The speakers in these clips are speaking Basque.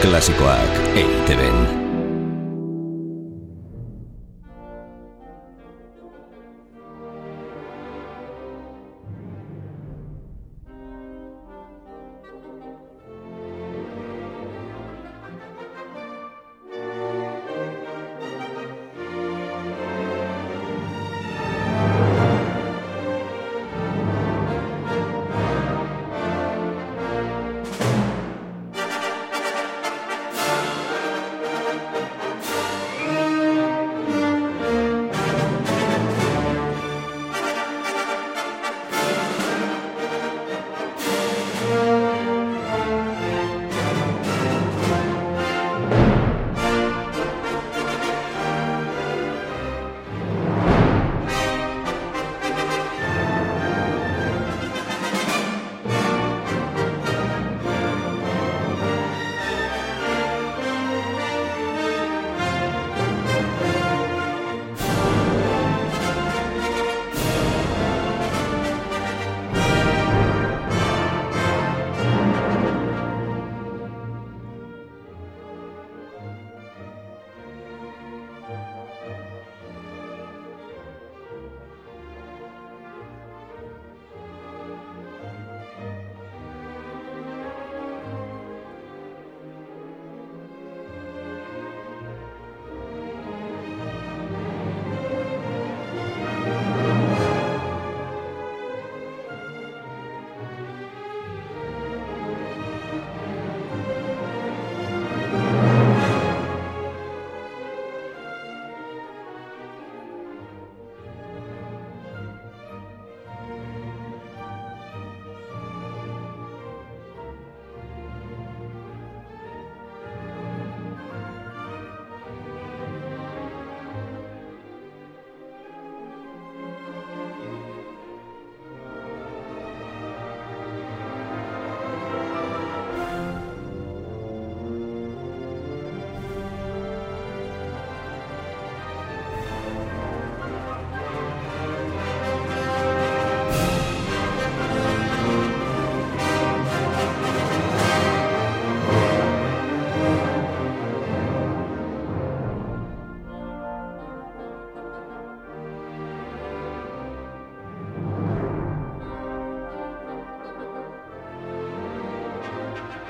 Clásico Hack, Ven.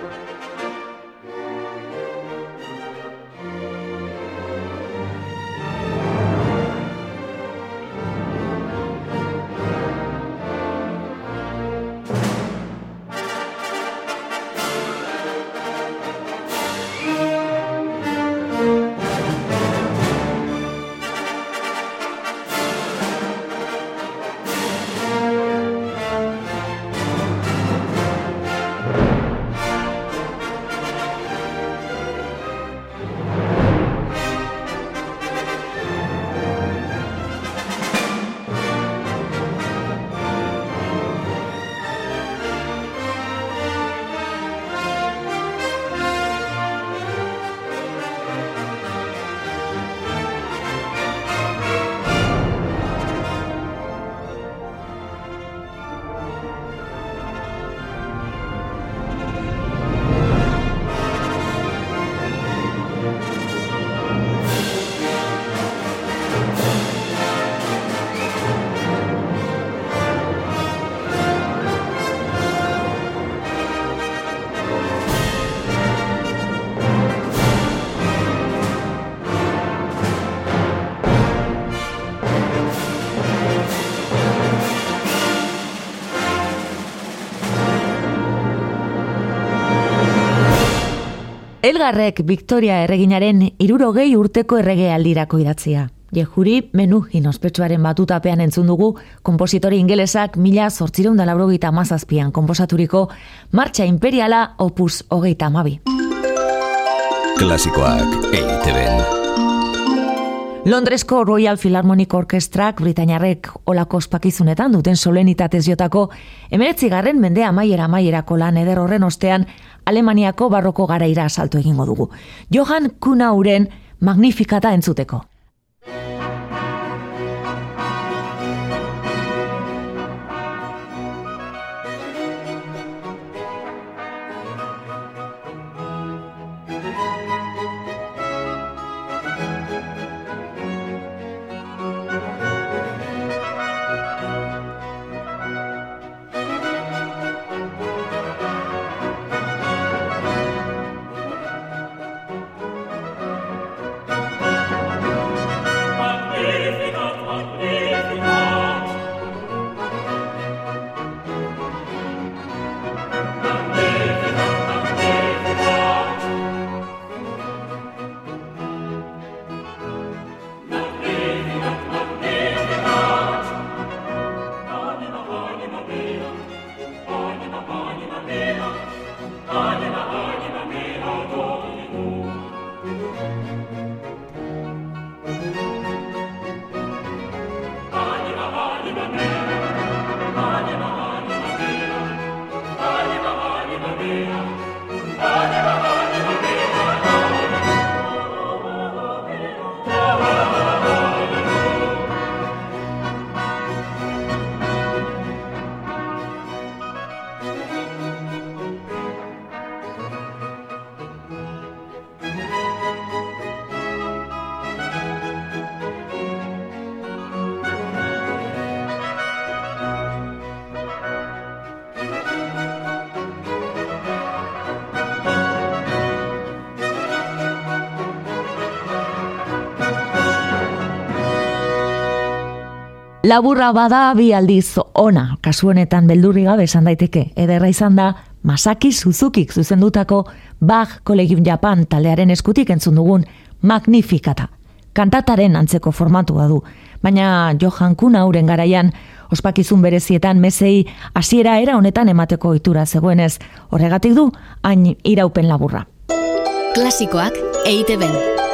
Klasikoak EITB-en. Elgarrek Victoria erreginaren irurogei urteko errege aldirako idatzia. Jehuri menu inospetsuaren batutapean entzun dugu kompositori ingelesak mila sortzireun da laurogeita mazazpian komposaturiko Martxa Imperiala opus hogeita amabi. Klasikoak EITB Londresko Royal Philharmonic Orchestrak Britainarrek olako ospakizunetan duten solenitatez jotako emeretzi garren mendea amaiera amaierako lan eder horren ostean Alemaniako barroko garaira salto egingo dugu. Johan Kunauren magnifikata entzuteko. Laburra bada bi aldiz ona, kasu honetan beldurri gabe esan daiteke. Ederra izan da, Masaki Suzukik zuzendutako Bach Collegium Japan taldearen eskutik entzun dugun Magnificata. Kantataren antzeko formatua du, baina Johan Kuna uren garaian ospakizun berezietan mesei hasiera era honetan emateko ohitura zegoenez, horregatik du hain iraupen laburra. Klasikoak EITB.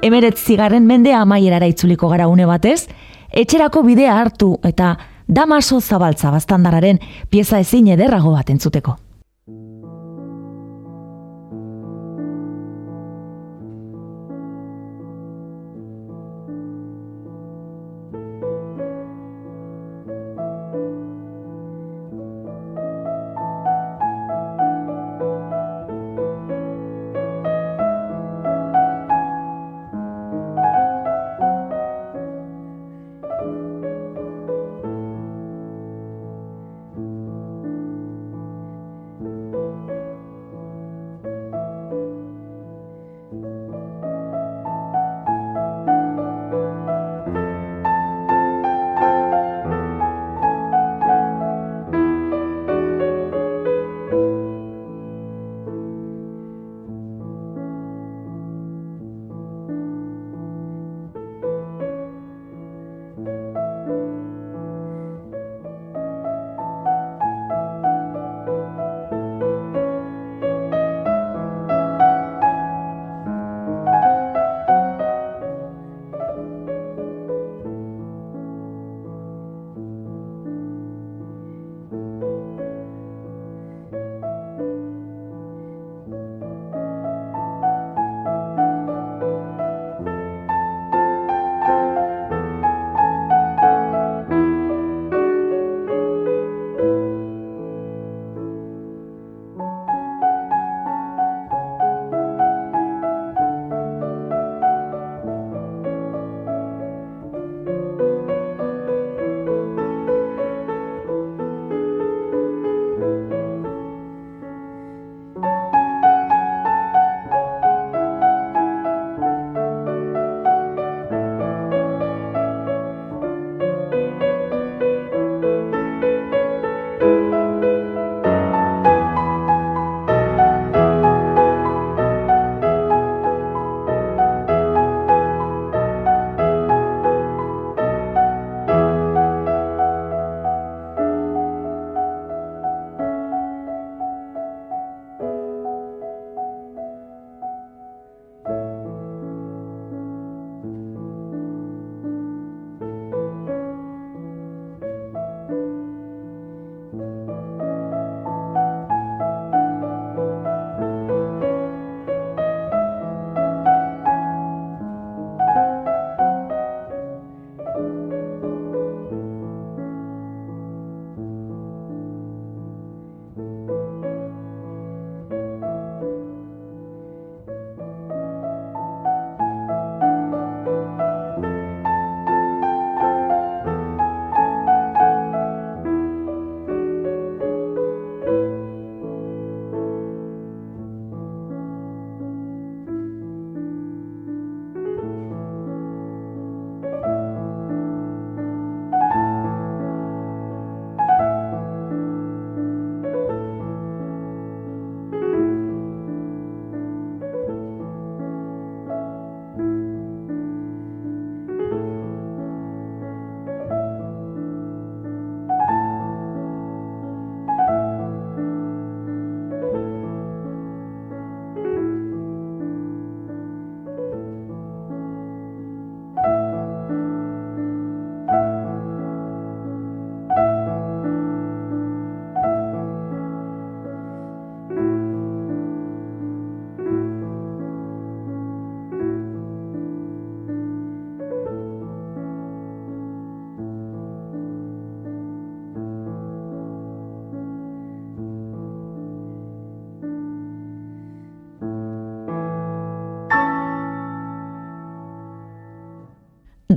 Emeret zigarren mendea amaierara itzuliko gara une batez, etxerako bidea hartu eta damaso zabaltza bastandararen pieza ezin ederrago bat entzuteko.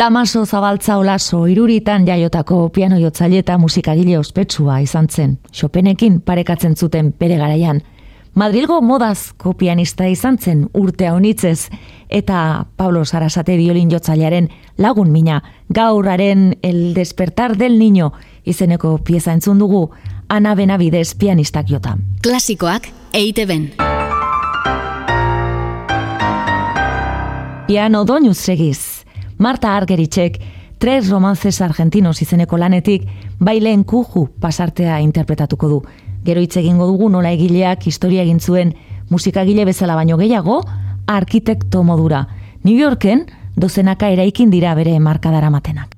Damaso zabaltza olaso iruritan jaiotako piano jotzaile eta musikagile ospetsua izan zen. Chopenekin parekatzen zuten bere garaian. Madrilgo modazko pianista izan zen urte honitzez eta Pablo Sarasate violin jotzailearen lagun mina gaurraren el despertar del niño izeneko pieza entzun dugu Ana Benavides pianistak jota. Klasikoak eite ben. Piano doinuz segiz. Marta Argeritzek tres romances argentinos izeneko lanetik baileen kuju pasartea interpretatuko du. Gero hitz egingo dugu nola egileak historia egin zuen musikagile bezala baino gehiago arkitekto modura. New Yorken dozenaka eraikin dira bere markadara matenak.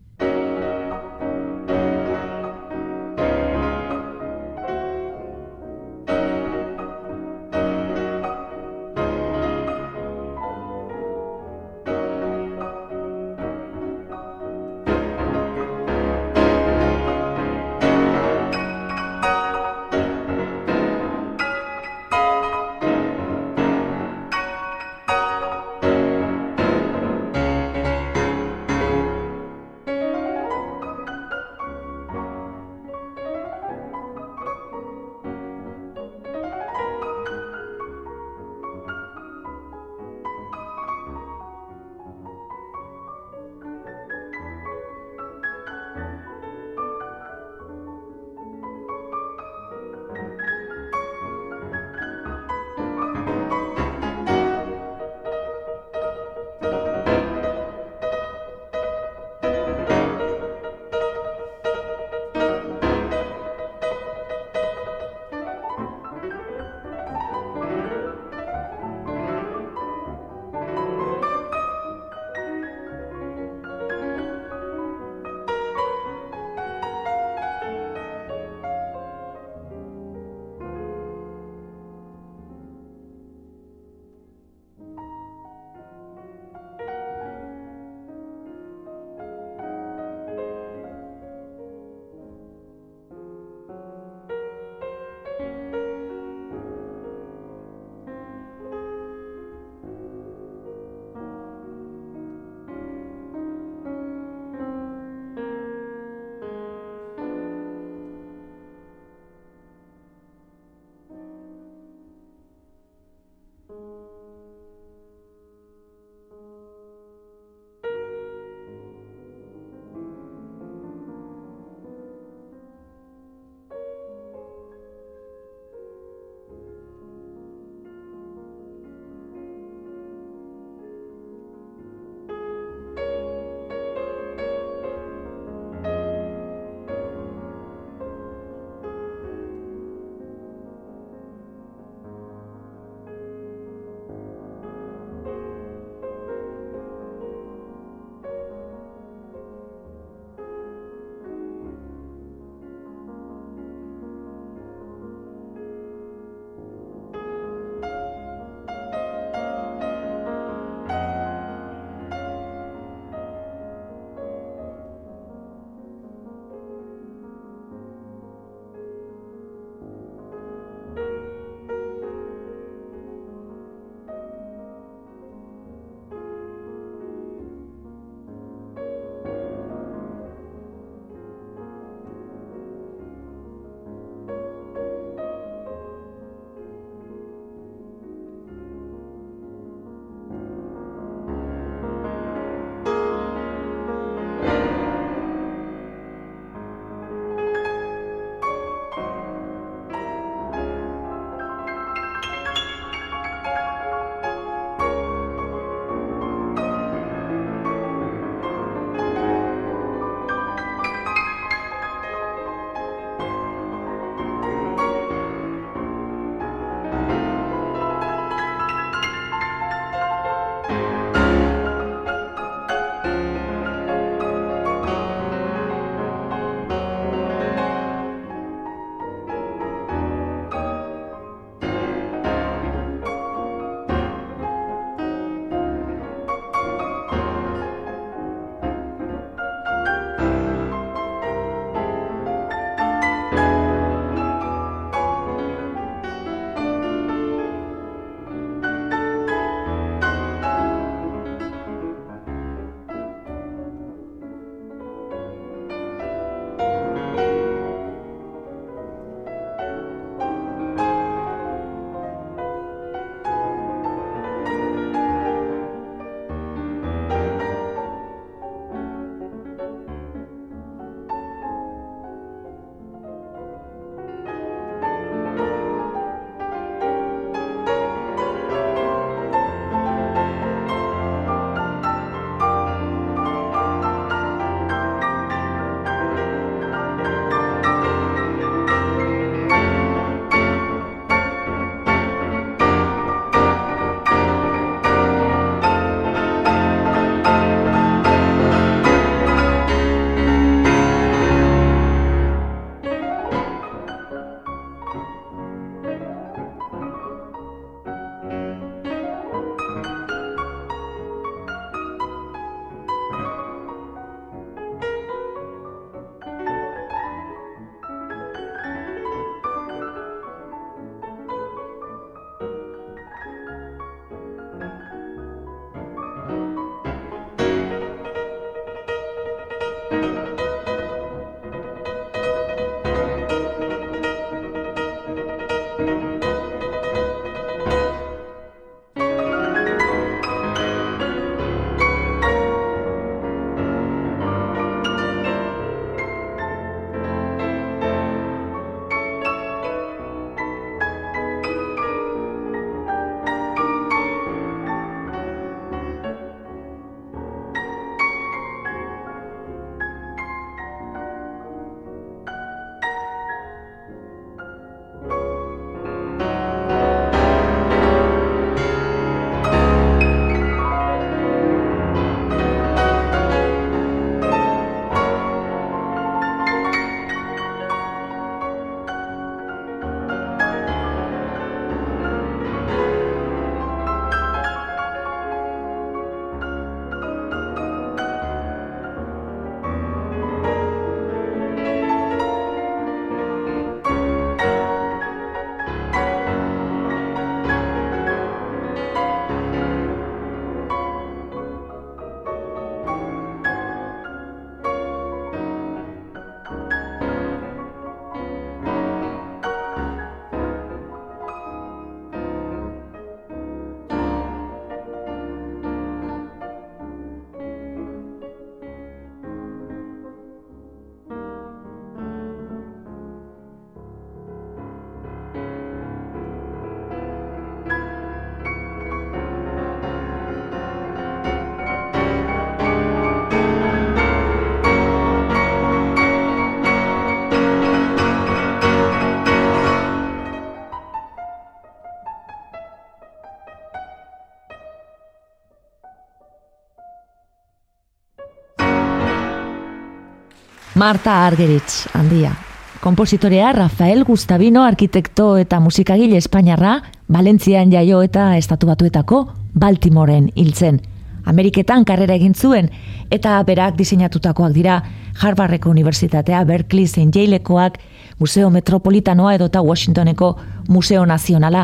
Marta Argeritz, handia. Kompositorea Rafael Gustavino, arkitekto eta musikagile Espainiarra, Valentzian jaio eta estatu batuetako Baltimoren hiltzen. Ameriketan karrera egin zuen eta berak diseinatutakoak dira Harvardeko Unibertsitatea, Berkeley, St. Jailekoak, Museo Metropolitanoa edota Washingtoneko Museo Nazionala.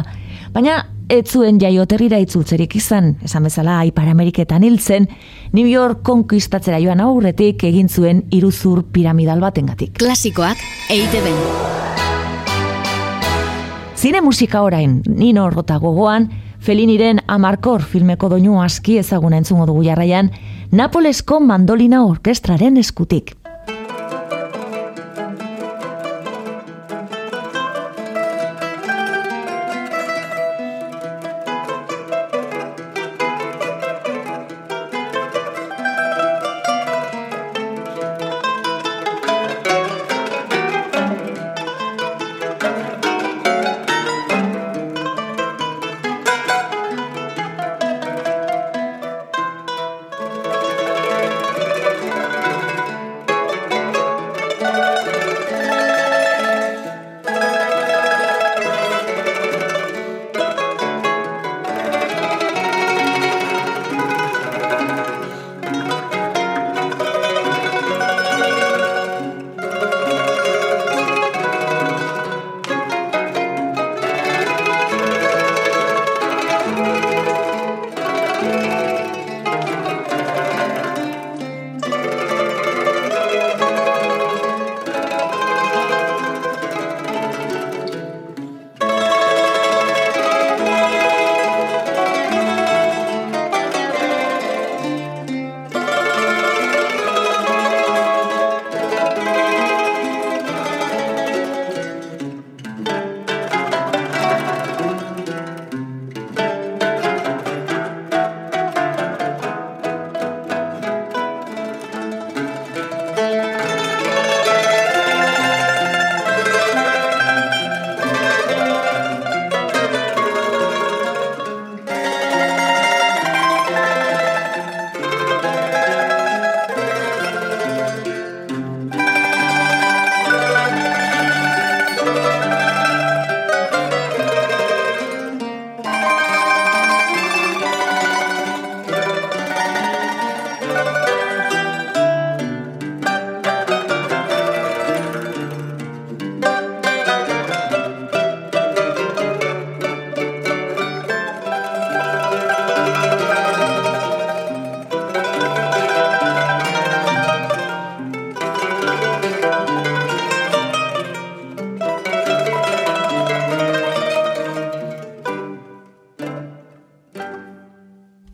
Baina ez zuen jaioterrira itzultzerik izan, esan bezala Aipar Ameriketan hiltzen, New York konkistatzera joan aurretik egin zuen iruzur piramidal batengatik. Klasikoak EITB. Zine musika orain, nino rota gogoan, Feliniren Amarkor filmeko doinu aski ezaguna entzungo dugu jarraian, Napolesko mandolina orkestraren eskutik.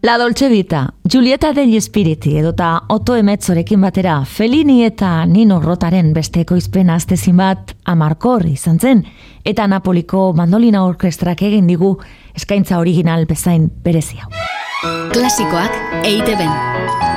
La Dolce Vita, Giulietta degli Spiriti edota Otto Emetzorekin batera Felini eta Nino Rotaren besteko izpen aztezin bat amarkor izan zen eta Napoliko mandolina orkestrak egin digu eskaintza original bezain berezi hau. Klasikoak EITB.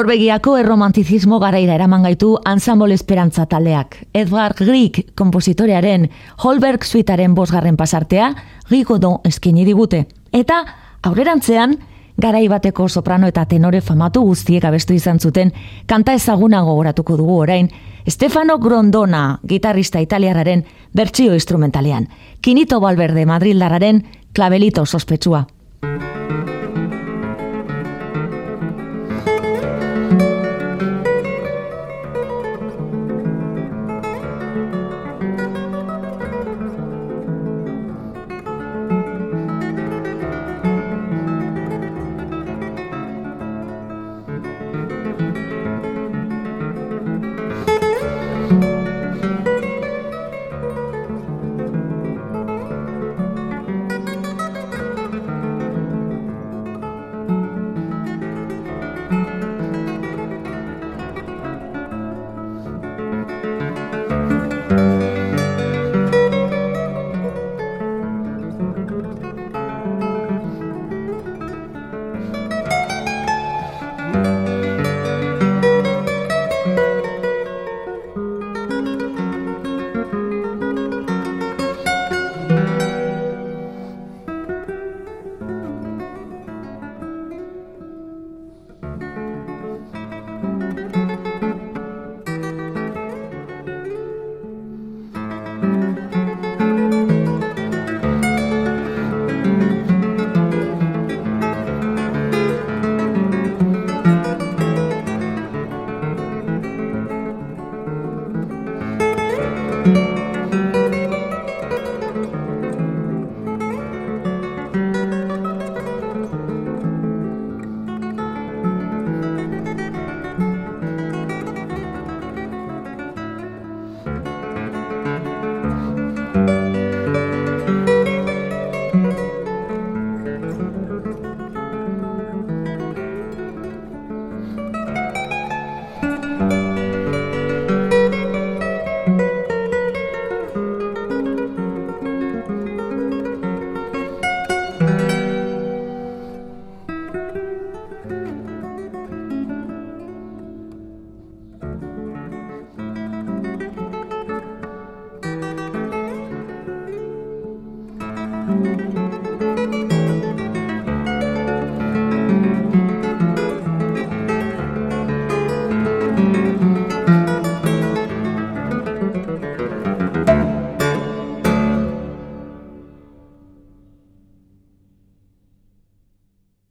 Norvegiako erromantizismo garaira eraman gaitu Ensemble Esperantza taldeak. Edvard Grieg kompositorearen Holberg suitaren bosgarren pasartea Gigodon eskini digute. Eta aurrerantzean garai bateko soprano eta tenore famatu guztiek abestu izan zuten kanta ezaguna gogoratuko dugu orain Stefano Grondona, gitarrista italiararen bertsio instrumentalean. Kinito Balberde Madrildarraren klabelito sospetsua.